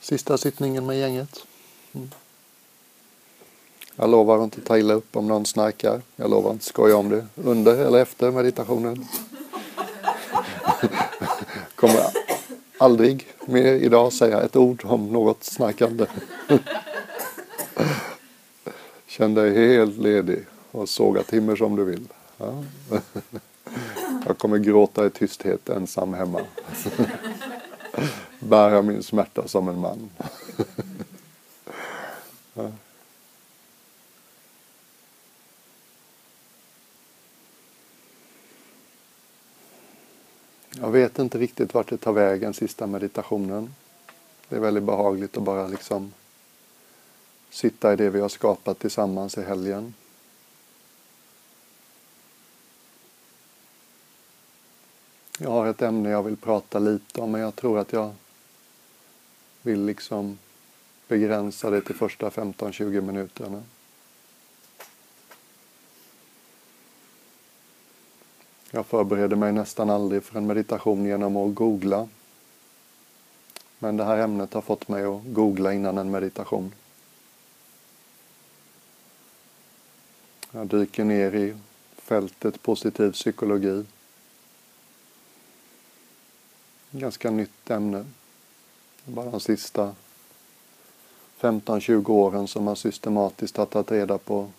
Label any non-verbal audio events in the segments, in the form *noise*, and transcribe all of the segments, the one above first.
Sista sittningen med gänget. Mm. Jag lovar att inte ta illa upp om någon snarkar. Jag lovar att inte skoja om det under eller efter meditationen. *laughs* Kommer aldrig mer idag säga ett ord om något snarkande. *laughs* Känn dig helt ledig och såga timmer som du vill. Ja. *laughs* Jag kommer gråta i tysthet ensam hemma bär jag min smärta som en man. Jag vet inte riktigt vart det tar vägen sista meditationen. Det är väldigt behagligt att bara liksom sitta i det vi har skapat tillsammans i helgen. Jag har ett ämne jag vill prata lite om men jag tror att jag vill liksom begränsa det till första 15-20 minuterna. Jag förbereder mig nästan aldrig för en meditation genom att googla. Men det här ämnet har fått mig att googla innan en meditation. Jag dyker ner i fältet positiv psykologi. Ganska nytt ämne. Bara de sista 15-20 åren som man systematiskt har tagit reda på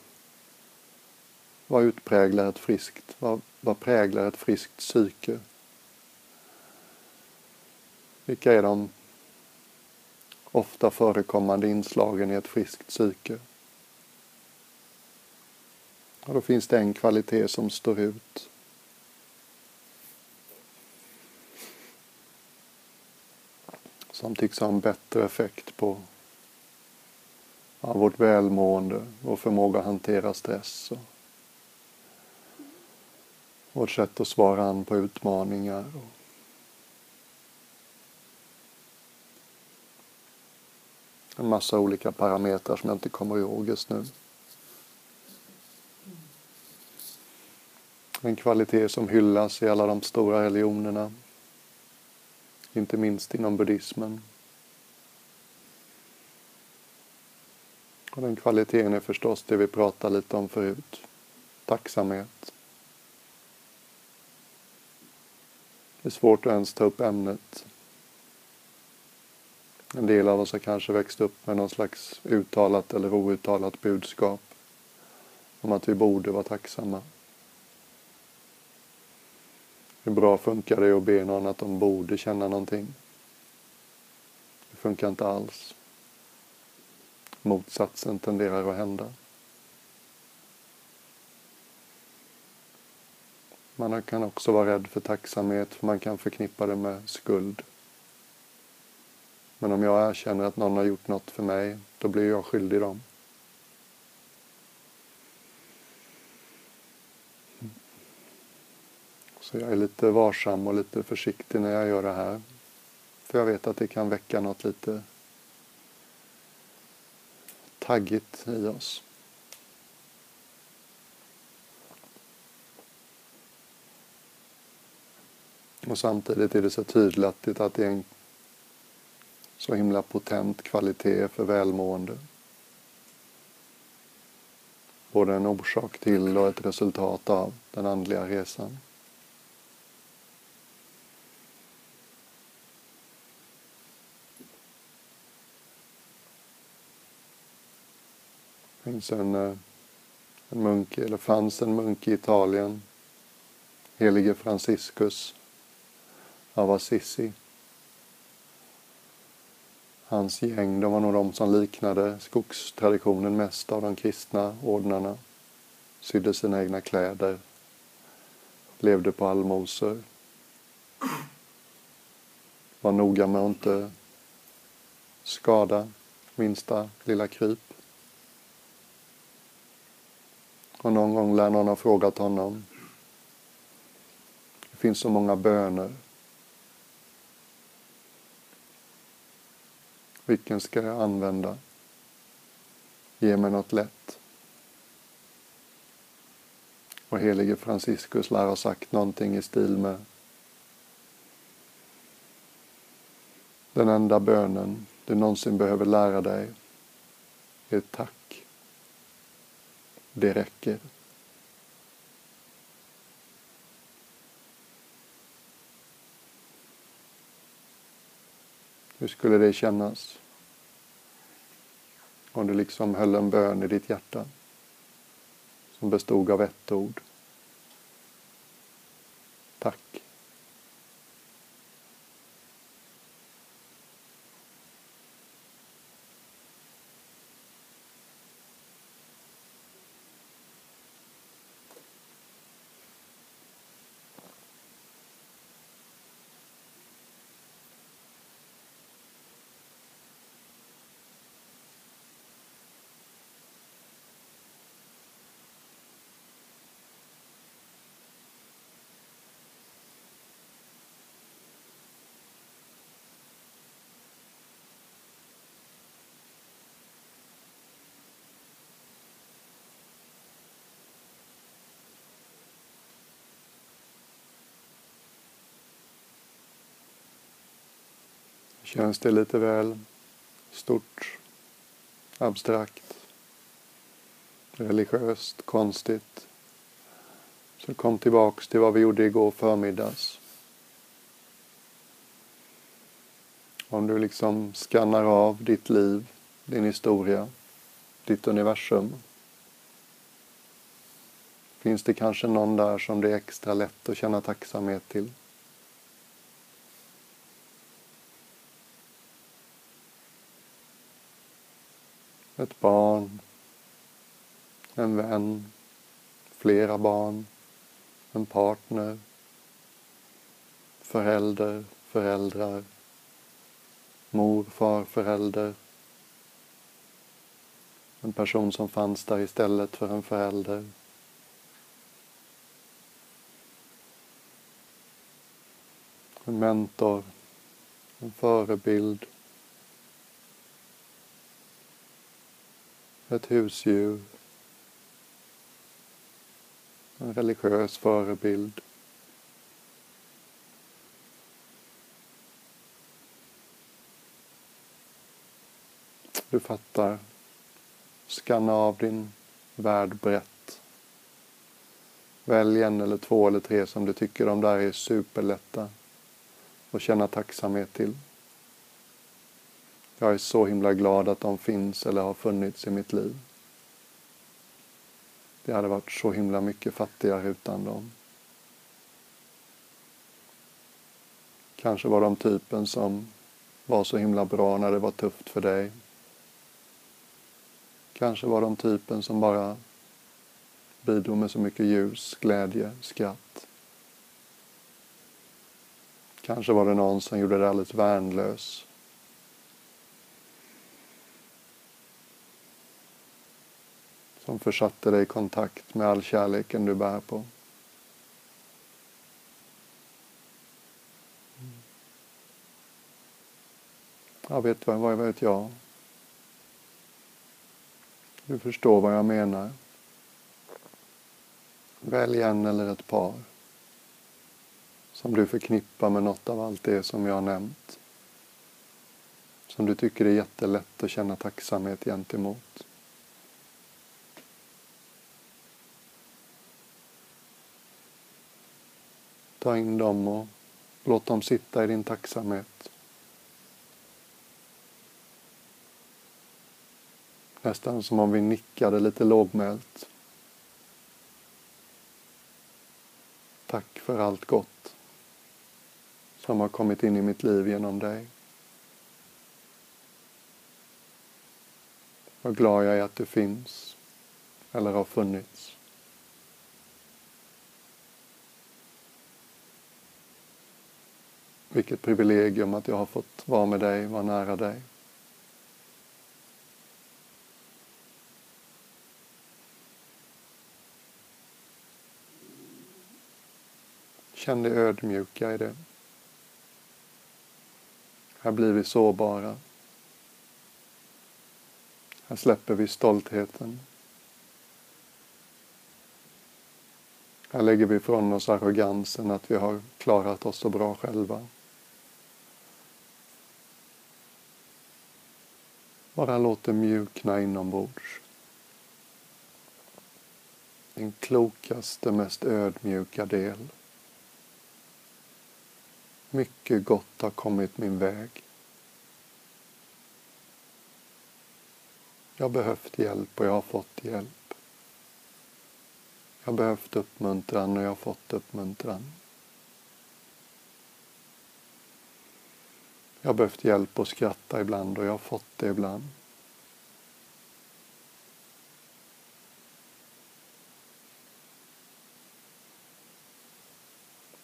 vad utpräglar ett friskt, vad, vad präglar ett friskt psyke? Vilka är de ofta förekommande inslagen i ett friskt psyke? Och då finns det en kvalitet som står ut. Som tycks ha en bättre effekt på ja, vårt välmående, vår förmåga att hantera stress och vårt sätt att svara an på utmaningar. En massa olika parametrar som jag inte kommer ihåg just nu. En kvalitet som hyllas i alla de stora religionerna. Inte minst inom buddhismen. Och den kvaliteten är förstås det vi pratade lite om förut. Tacksamhet. Det är svårt att ens ta upp ämnet. En del av oss har kanske växt upp med någon slags uttalat eller outtalat budskap om att vi borde vara tacksamma. Hur bra funkar det att be någon att de borde känna någonting? Det funkar inte alls. Motsatsen tenderar att hända. Man kan också vara rädd för tacksamhet, för man kan förknippa det med skuld. Men om jag erkänner att någon har gjort något för mig, då blir jag skyldig dem. Så jag är lite varsam och lite försiktig när jag gör det här. För jag vet att det kan väcka något lite taggigt i oss. Och samtidigt är det så tydligt att det är en så himla potent kvalitet för välmående. Både en orsak till och ett resultat av den andliga resan. Finns en, eh, en munk, eller fanns en munk i Italien, helige Franciscus av Assisi. Hans gäng, de var nog de som liknade skogstraditionen mest av de kristna ordnarna. Sydde sina egna kläder, levde på allmosor. Var noga med att inte skada minsta lilla kryp. Och någon gång lär någon ha frågat honom. Det finns så många böner Vilken ska jag använda? Ge mig något lätt. Och helige Franciscus lär ha sagt någonting i stil med Den enda bönen, du någonsin behöver lära dig är tack. Det räcker. Hur skulle det kännas? Om du liksom höll en bön i ditt hjärta som bestod av ett ord. Känns det lite väl stort, abstrakt, religiöst, konstigt? Så kom tillbaks till vad vi gjorde igår förmiddags. Om du liksom skannar av ditt liv, din historia, ditt universum. Finns det kanske någon där som det är extra lätt att känna tacksamhet till? Ett barn, en vän, flera barn, en partner, förälder, föräldrar, mor, far, förälder, en person som fanns där istället för en förälder. En mentor, en förebild, ett husdjur, en religiös förebild. Du fattar. Skanna av din värld brett. Välj en eller två eller tre som du tycker de där är superlätta att känna tacksamhet till. Jag är så himla glad att de finns eller har funnits i mitt liv. Det hade varit så himla mycket fattigare utan dem. Kanske var de typen som var så himla bra när det var tufft för dig. Kanske var de typen som bara bidrog med så mycket ljus, glädje, skratt. Kanske var det någon som gjorde dig alldeles värnlös som försatte dig i kontakt med all kärleken du bär på. Jag vet vad, vad vet jag? Du förstår vad jag menar. Välj en eller ett par som du förknippar med något av allt det som jag har nämnt. Som du tycker är jättelätt att känna tacksamhet gentemot. Ta in dem och låt dem sitta i din tacksamhet. Nästan som om vi nickade lite lågmält. Tack för allt gott som har kommit in i mitt liv genom dig. Vad glad jag är att du finns eller har funnits. Vilket privilegium att jag har fått vara med dig, vara nära dig. Känn dig ödmjuka i det. Här blir vi sårbara. Här släpper vi stoltheten. Här lägger vi ifrån oss arrogansen att vi har klarat oss så bra själva. Bara låt det mjukna inombords. Den klokaste, mest ödmjuka del. Mycket gott har kommit min väg. Jag har behövt hjälp och jag har fått hjälp. Jag har behövt uppmuntran och jag har fått uppmuntran. Jag har behövt hjälp att skratta ibland och jag har fått det ibland.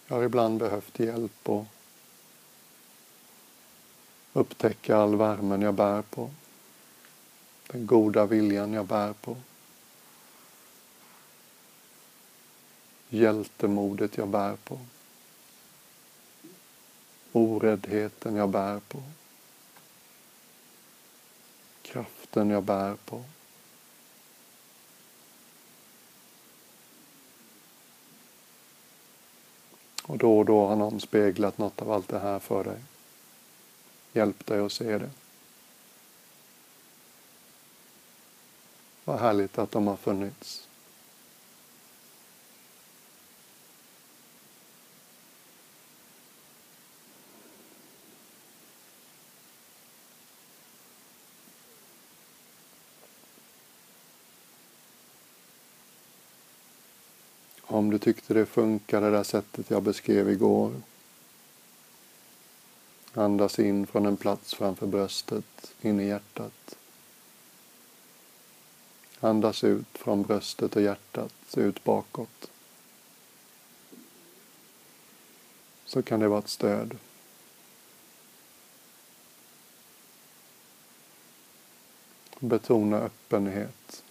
Jag har ibland behövt hjälp att upptäcka all värmen jag bär på. Den goda viljan jag bär på. Hjältemodet jag bär på. Oräddheten jag bär på. Kraften jag bär på. Och då och då har någon speglat något av allt det här för dig. Hjälp dig att se det. Vad härligt att de har funnits. Du tyckte det funkade det där sättet jag beskrev igår. Andas in från en plats framför bröstet, in i hjärtat. Andas ut från bröstet och hjärtat, ut bakåt. Så kan det vara ett stöd. Betona öppenhet.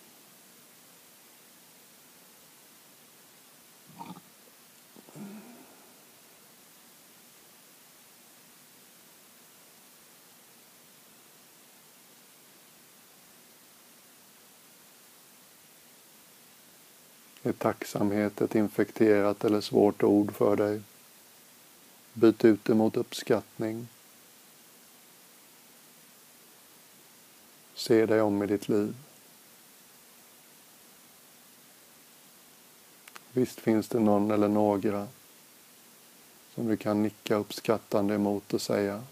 Tacksamhet ett infekterat eller svårt ord för dig? Byt ut det mot uppskattning. Se dig om i ditt liv. Visst finns det någon eller några som du kan nicka uppskattande emot och säga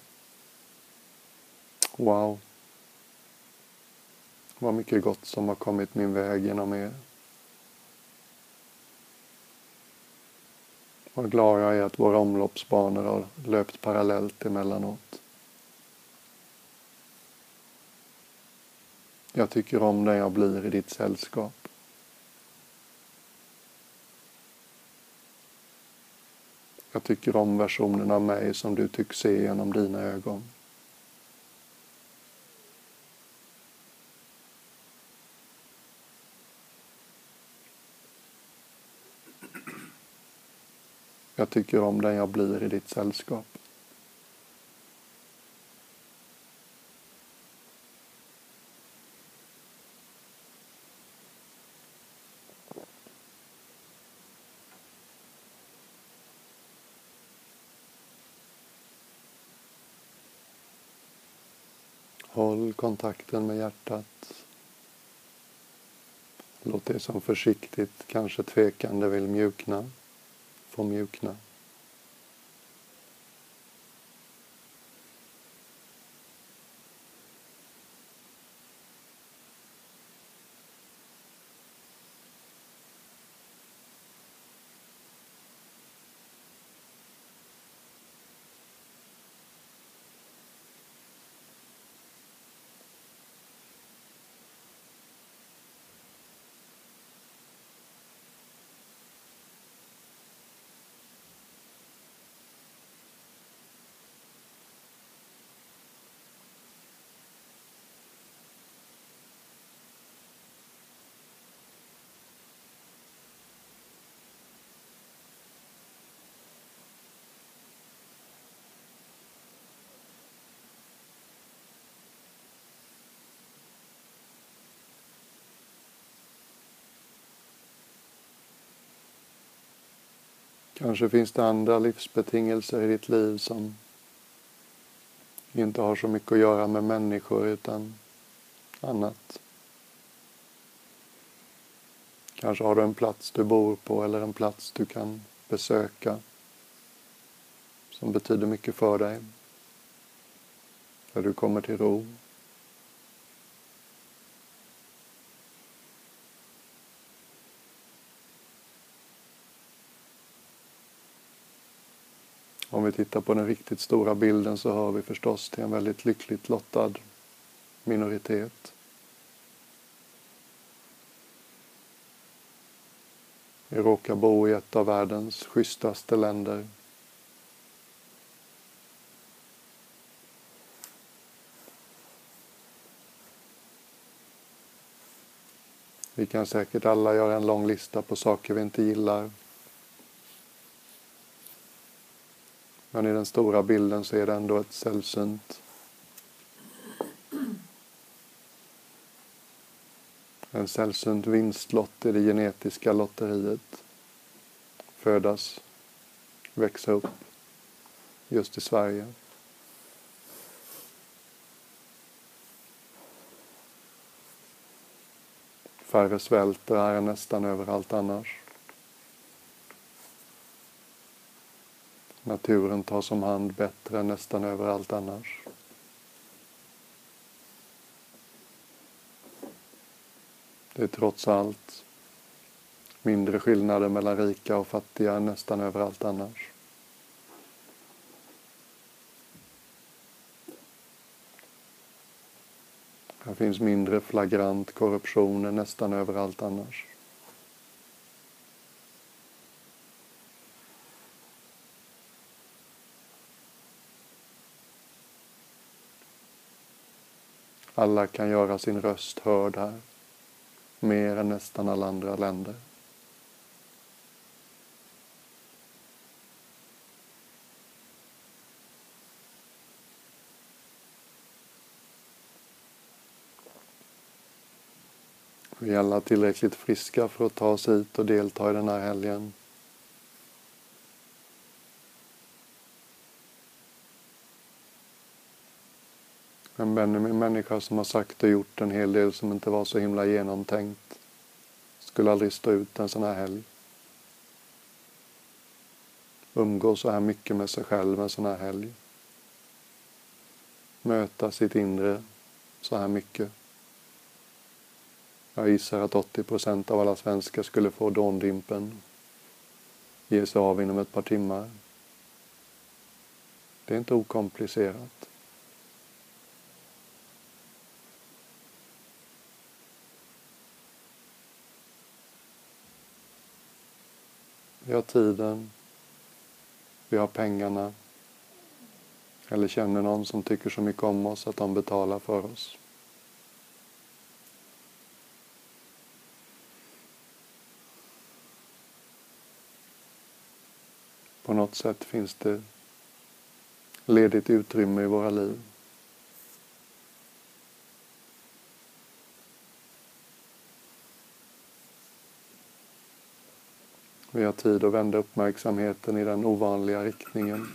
Wow, vad mycket gott som har kommit min väg genom er. Vad glad jag är att våra omloppsbanor har löpt parallellt emellanåt. Jag tycker om den jag blir i ditt sällskap. Jag tycker om versionen av mig som du tycks se genom dina ögon. Jag tycker om den jag blir i ditt sällskap. Håll kontakten med hjärtat. Låt det som försiktigt, kanske tvekande vill mjukna får mjukna. Kanske finns det andra livsbetingelser i ditt liv som inte har så mycket att göra med människor utan annat. Kanske har du en plats du bor på eller en plats du kan besöka som betyder mycket för dig. Där du kommer till ro. Tittar på den riktigt stora bilden så hör vi förstås till en väldigt lyckligt lottad minoritet. Vi råkar bo i ett av världens schysstaste länder. Vi kan säkert alla göra en lång lista på saker vi inte gillar. Men i den stora bilden så är det ändå ett sällsynt en sällsynt vinstlott i det genetiska lotteriet. Födas, växa upp just i Sverige. Färre svälter här än nästan överallt annars. Naturen tas om hand bättre än nästan överallt annars. Det är trots allt mindre skillnader mellan rika och fattiga än nästan överallt annars. Här finns mindre flagrant korruption än nästan överallt annars. Alla kan göra sin röst hörd här, mer än nästan alla andra länder. Vi är alla tillräckligt friska för att ta oss hit och delta i den här helgen. En människa som har sagt och gjort en hel del som inte var så himla genomtänkt. Skulle aldrig stå ut en sån här helg. Umgås så här mycket med sig själv en sån här helg. Möta sitt inre så här mycket. Jag gissar att 80 procent av alla svenskar skulle få dåndimpen. Ge sig av inom ett par timmar. Det är inte okomplicerat. Vi har tiden. Vi har pengarna. Eller känner någon som tycker så mycket om oss att de betalar för oss. På något sätt finns det ledigt utrymme i våra liv. Vi har tid att vända uppmärksamheten i den ovanliga riktningen.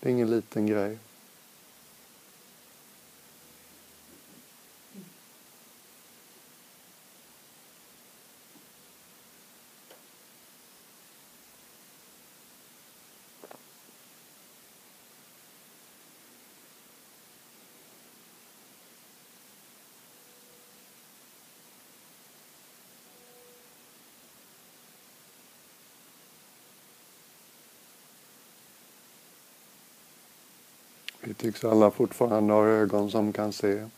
Det är ingen liten grej. Tycks alla fortfarande ha ögon som kan se,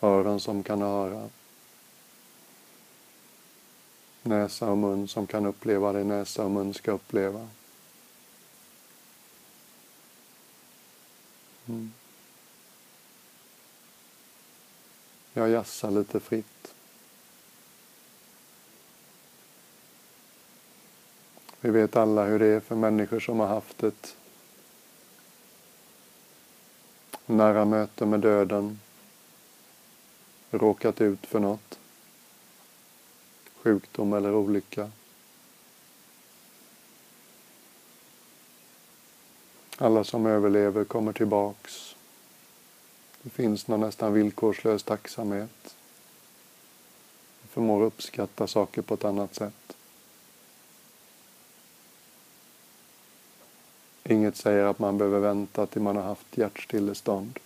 öron som kan höra, näsa och mun som kan uppleva det näsa och mun ska uppleva. Mm. Jag jassar lite fritt. Vi vet alla hur det är för människor som har haft ett nära möte med döden, råkat ut för något, sjukdom eller olycka. Alla som överlever kommer tillbaks Det finns någon nästan villkorslös tacksamhet. Vi förmår uppskatta saker på ett annat sätt. Inget säger att man behöver vänta till man har haft hjärtstillestånd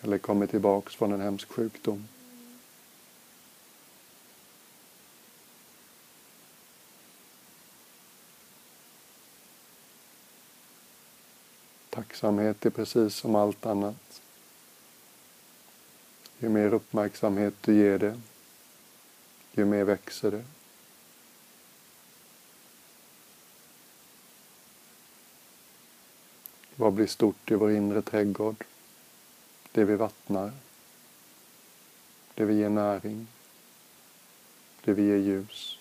eller kommit tillbaks från en hemsk sjukdom. Tacksamhet är precis som allt annat. Ju mer uppmärksamhet du ger det, ju mer växer det. Vad blir stort i vår inre trädgård? Det vi vattnar, det vi ger näring, det vi ger ljus.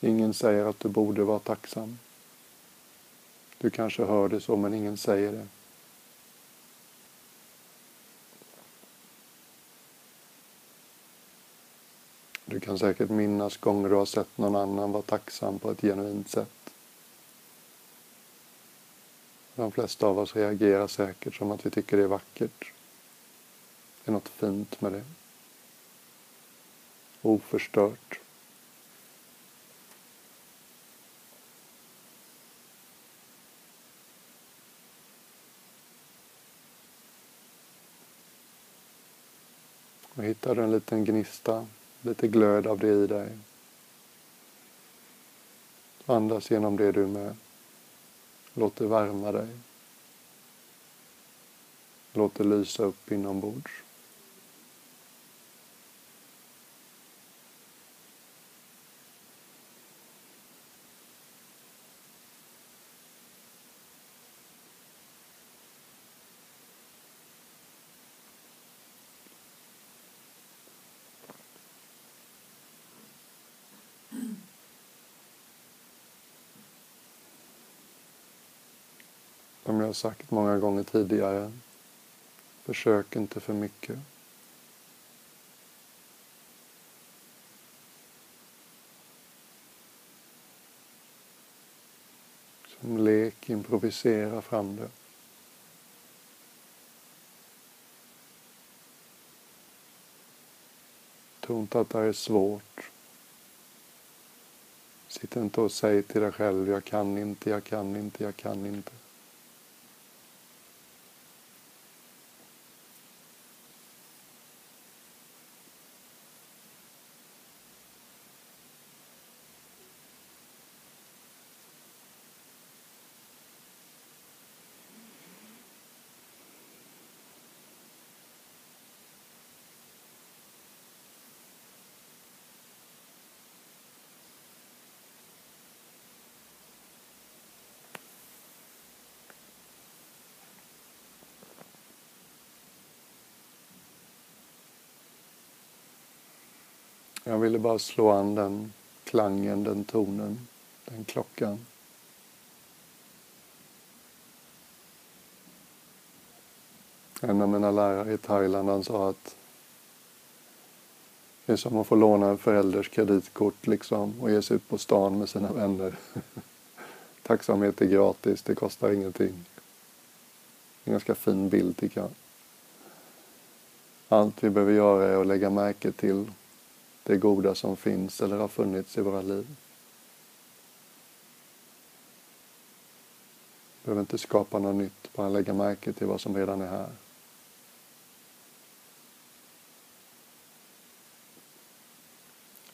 Ingen säger att du borde vara tacksam. Du kanske hör det så, men ingen säger det. Kan säkert minnas gånger du har sett någon annan vara tacksam på ett genuint sätt. De flesta av oss reagerar säkert som att vi tycker det är vackert. Det är något fint med det. Oförstört. Och hittar du en liten gnista, lite glöd av det i dig. Andas genom det du med. Låt det värma dig. Låt det lysa upp inombords. Som jag har sagt många gånger tidigare, försök inte för mycket. Som lek, improvisera fram det. Tro inte att det är svårt. Sitt inte och säg till dig själv, jag kan inte, jag kan inte, jag kan inte. Jag ville bara slå an den klangen, den tonen, den klockan. En av mina lärare i Thailand han sa att det är som att få låna en förälders kreditkort liksom och ge sig ut på stan med sina vänner. *laughs* Tacksamhet är gratis, det kostar ingenting. En ganska fin bild tycker jag. Allt vi behöver göra är att lägga märke till det goda som finns eller har funnits i våra liv. Vi behöver inte skapa något nytt, bara lägga märke till vad som redan är här.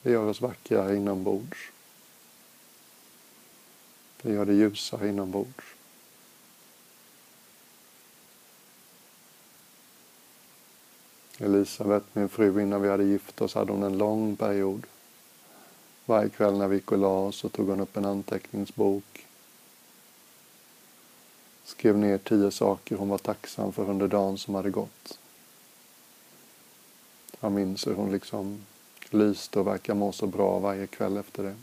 Det gör oss vackra inombords. Det gör det ljusa inombords. Elisabeth, min fru, innan vi hade gift oss hade hon en lång period. Varje kväll när vi gick och la oss så tog hon upp en anteckningsbok. Skrev ner tio saker hon var tacksam för under dagen som hade gått. Jag minns hur hon liksom lyste och verkar må så bra varje kväll efter det.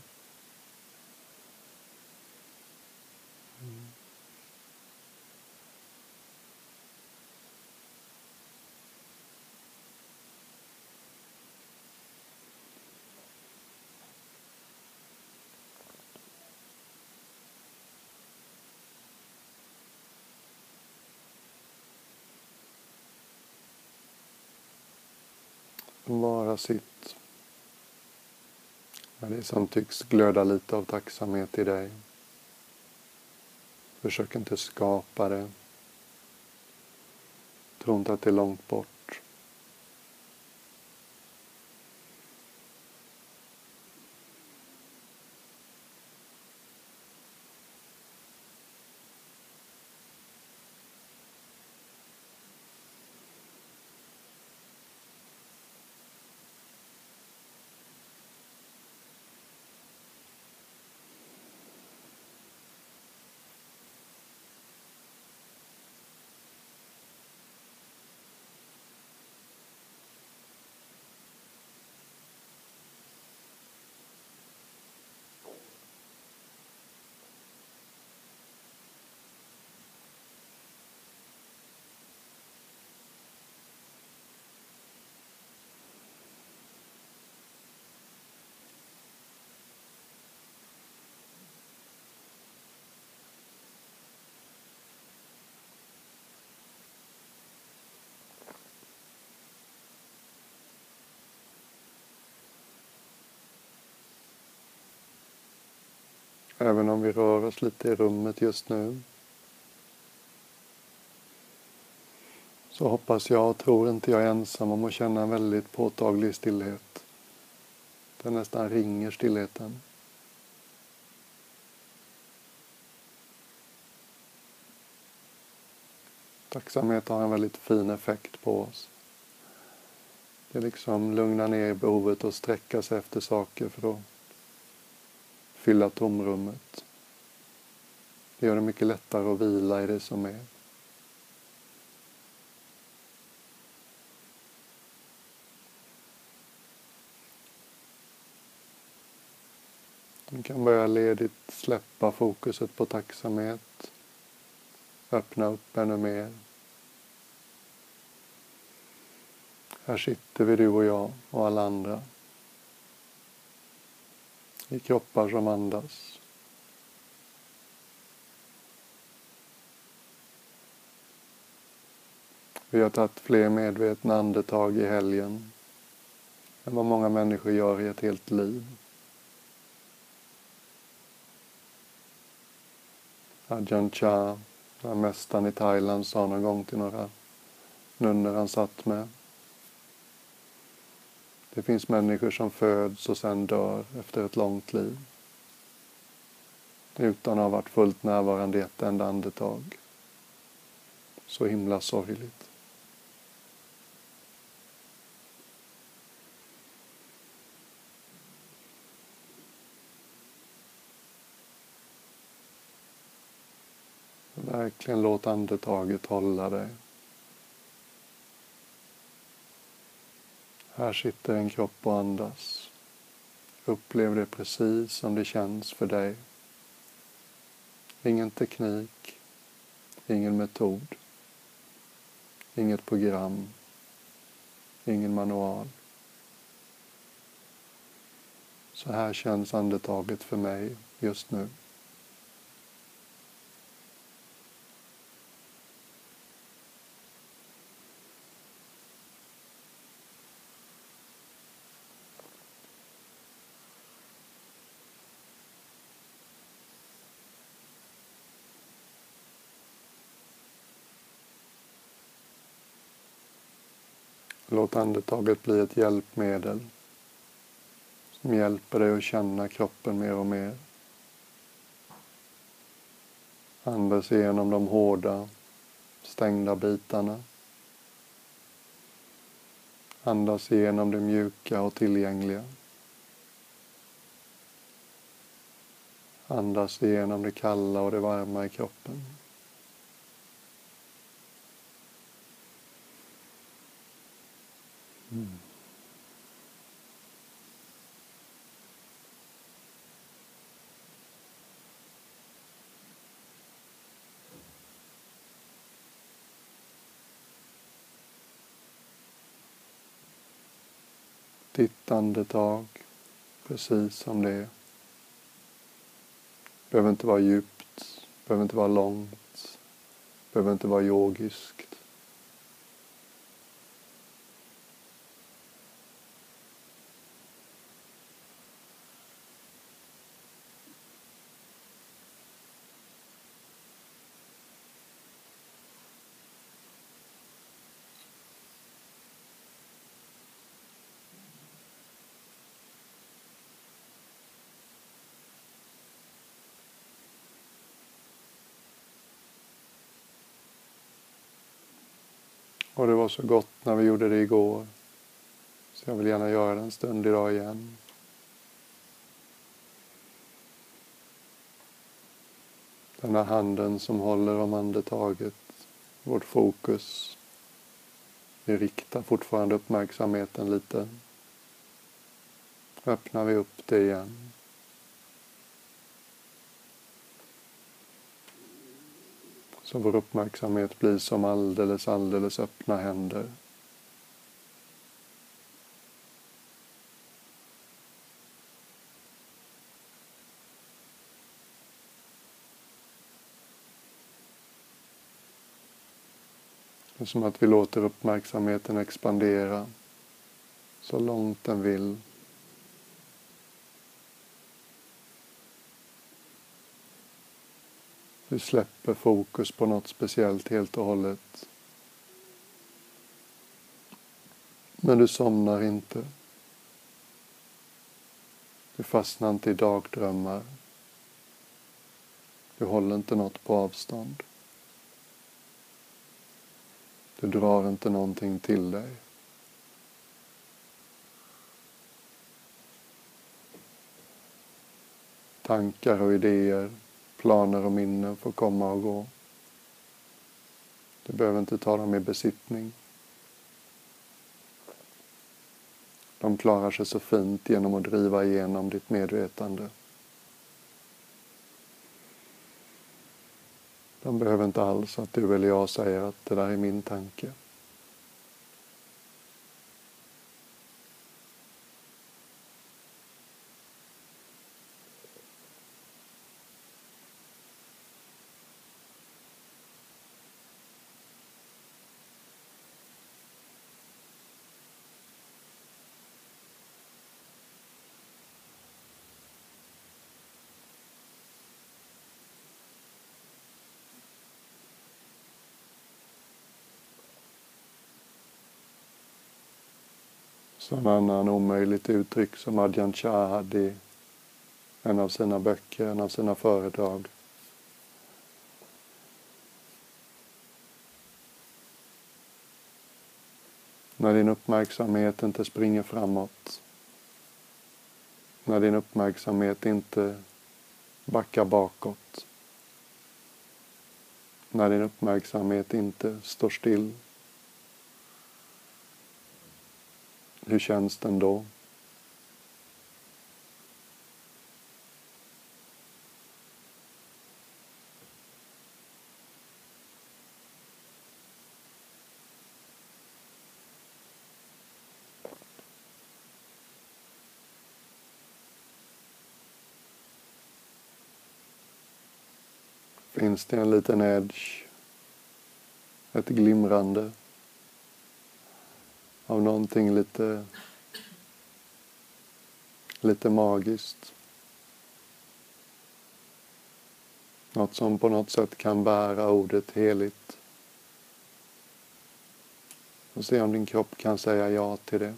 Sitt med det som tycks glöda lite av tacksamhet i dig. Försök inte skapa det. Tro inte att det är långt bort. Även om vi rör oss lite i rummet just nu. Så hoppas jag och tror inte jag är ensam om att känna en väldigt påtaglig stillhet. Den nästan ringer stillheten. Tacksamhet har en väldigt fin effekt på oss. Det liksom lugnar ner behovet att sträcka sig efter saker för att fylla tomrummet. Det gör det mycket lättare att vila i det som är. Du kan börja ledigt släppa fokuset på tacksamhet. Öppna upp ännu mer. Här sitter vi, du och jag och alla andra i kroppar som andas. Vi har tagit fler medvetna andetag i helgen än vad många människor gör i ett helt liv. Ajahn Chah, mästaren i Thailand, sa någon gång till några nunnor han satt med det finns människor som föds och sen dör efter ett långt liv. Utan att ha varit fullt närvarande i ett enda andetag. Så himla sorgligt. Verkligen låt andetaget hålla dig. Här sitter en kropp och andas. Upplev det precis som det känns för dig. Ingen teknik, ingen metod, inget program, ingen manual. Så här känns andetaget för mig just nu. Låt andetaget bli ett hjälpmedel som hjälper dig att känna kroppen mer och mer. Andas igenom de hårda, stängda bitarna. Andas igenom det mjuka och tillgängliga. Andas igenom det kalla och det varma i kroppen. Mm. Ditt andetag precis som det är. Behöver inte vara djupt, behöver inte vara långt, behöver inte vara yogiskt. Och det var så gott när vi gjorde det igår. Så jag vill gärna göra det en stund idag igen. Den här handen som håller om andetaget, vårt fokus. Vi riktar fortfarande uppmärksamheten lite. Öppnar vi upp det igen. Så vår uppmärksamhet blir som alldeles, alldeles öppna händer. Det är som att vi låter uppmärksamheten expandera så långt den vill. Du släpper fokus på något speciellt helt och hållet. Men du somnar inte. Du fastnar inte i dagdrömmar. Du håller inte något på avstånd. Du drar inte någonting till dig. Tankar och idéer, planer och minnen får komma och gå. Du behöver inte ta dem i besittning. De klarar sig så fint genom att driva igenom ditt medvetande. De behöver inte alls att du eller jag säger att det där är min tanke. Som annan omöjligt uttryck som Adjan Shah hade i en av sina böcker, en av sina föredrag. När din uppmärksamhet inte springer framåt. När din uppmärksamhet inte backar bakåt. När din uppmärksamhet inte står still. Hur känns den då? Finns det en liten edge, ett glimrande av någonting lite, lite magiskt. Något som på något sätt kan bära ordet heligt. Och se om din kropp kan säga ja till det.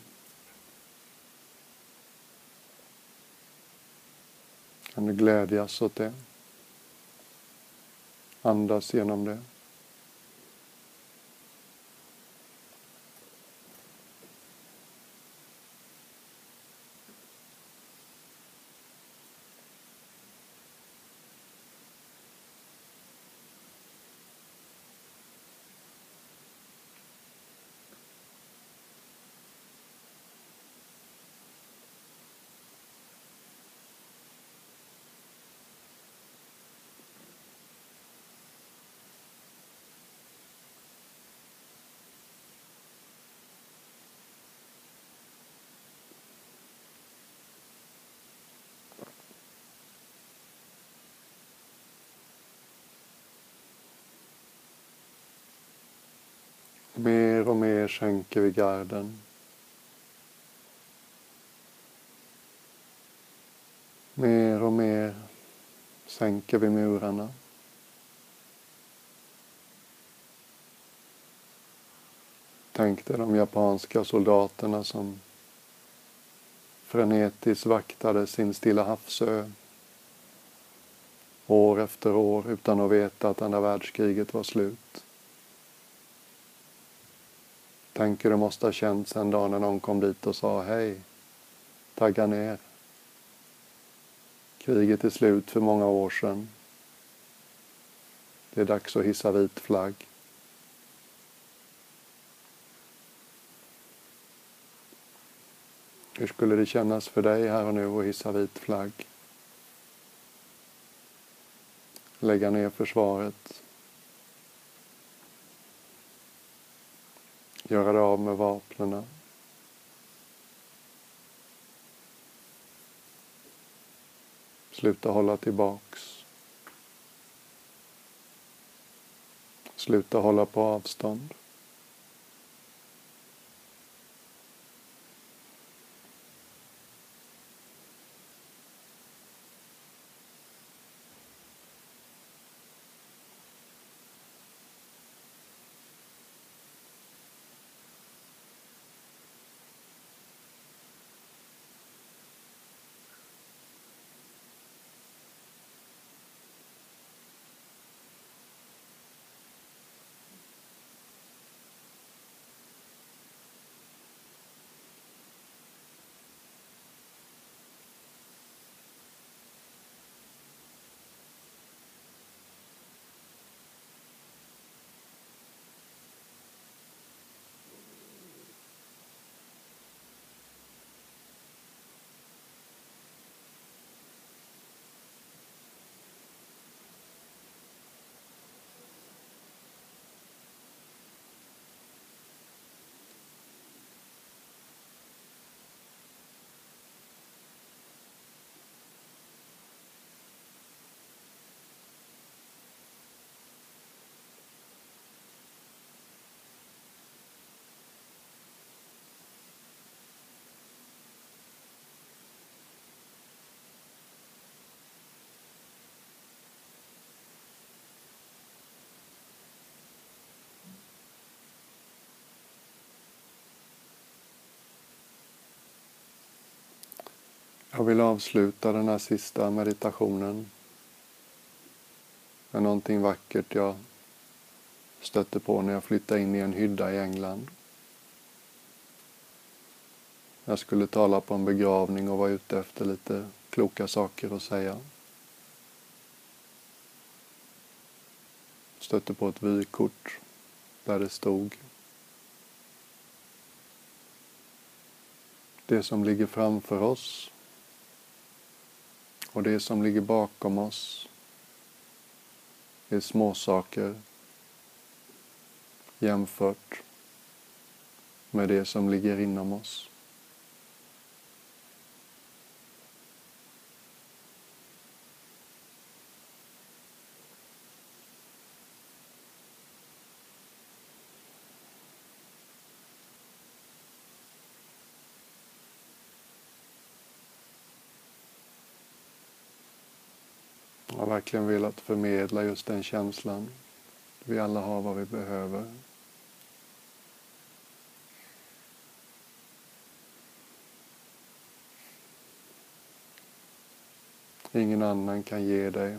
Kan du glädjas åt det? Andas genom det. Mer och mer sänker vi garden. Mer och mer sänker vi murarna. Tänk dig de japanska soldaterna som frenetiskt vaktade sin Stilla havsö år efter år utan att veta att andra världskriget var slut. Tänker du måste ha känts en dag när någon kom dit och sa hej, tagga ner. Kriget är slut för många år sedan. Det är dags att hissa vit flagg. Hur skulle det kännas för dig här och nu att hissa vit flagg? Lägga ner försvaret. Göra dig av med vapnen. Sluta hålla tillbaks. Sluta hålla på avstånd. Jag vill avsluta den här sista meditationen med någonting vackert jag stötte på när jag flyttade in i en hydda i England. Jag skulle tala på en begravning och var ute efter lite kloka saker att säga. Stötte på ett vykort där det stod Det som ligger framför oss och det som ligger bakom oss är småsaker jämfört med det som ligger inom oss. Verkligen velat förmedla just den känslan. Vi alla har vad vi behöver. Ingen annan kan ge dig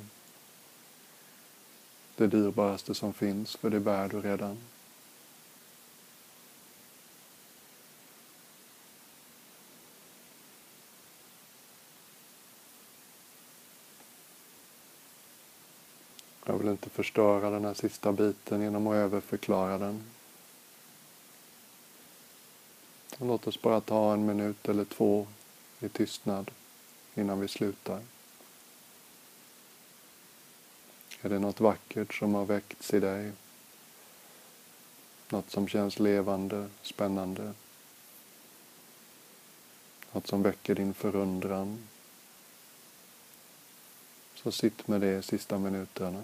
det dyrbaraste som finns, för det bär du redan. Förstöra den här sista biten genom att överförklara den. Låt oss bara ta en minut eller två i tystnad innan vi slutar. Är det något vackert som har väckts i dig? Något som känns levande, spännande? Något som väcker din förundran? Så sitt med det sista minuterna.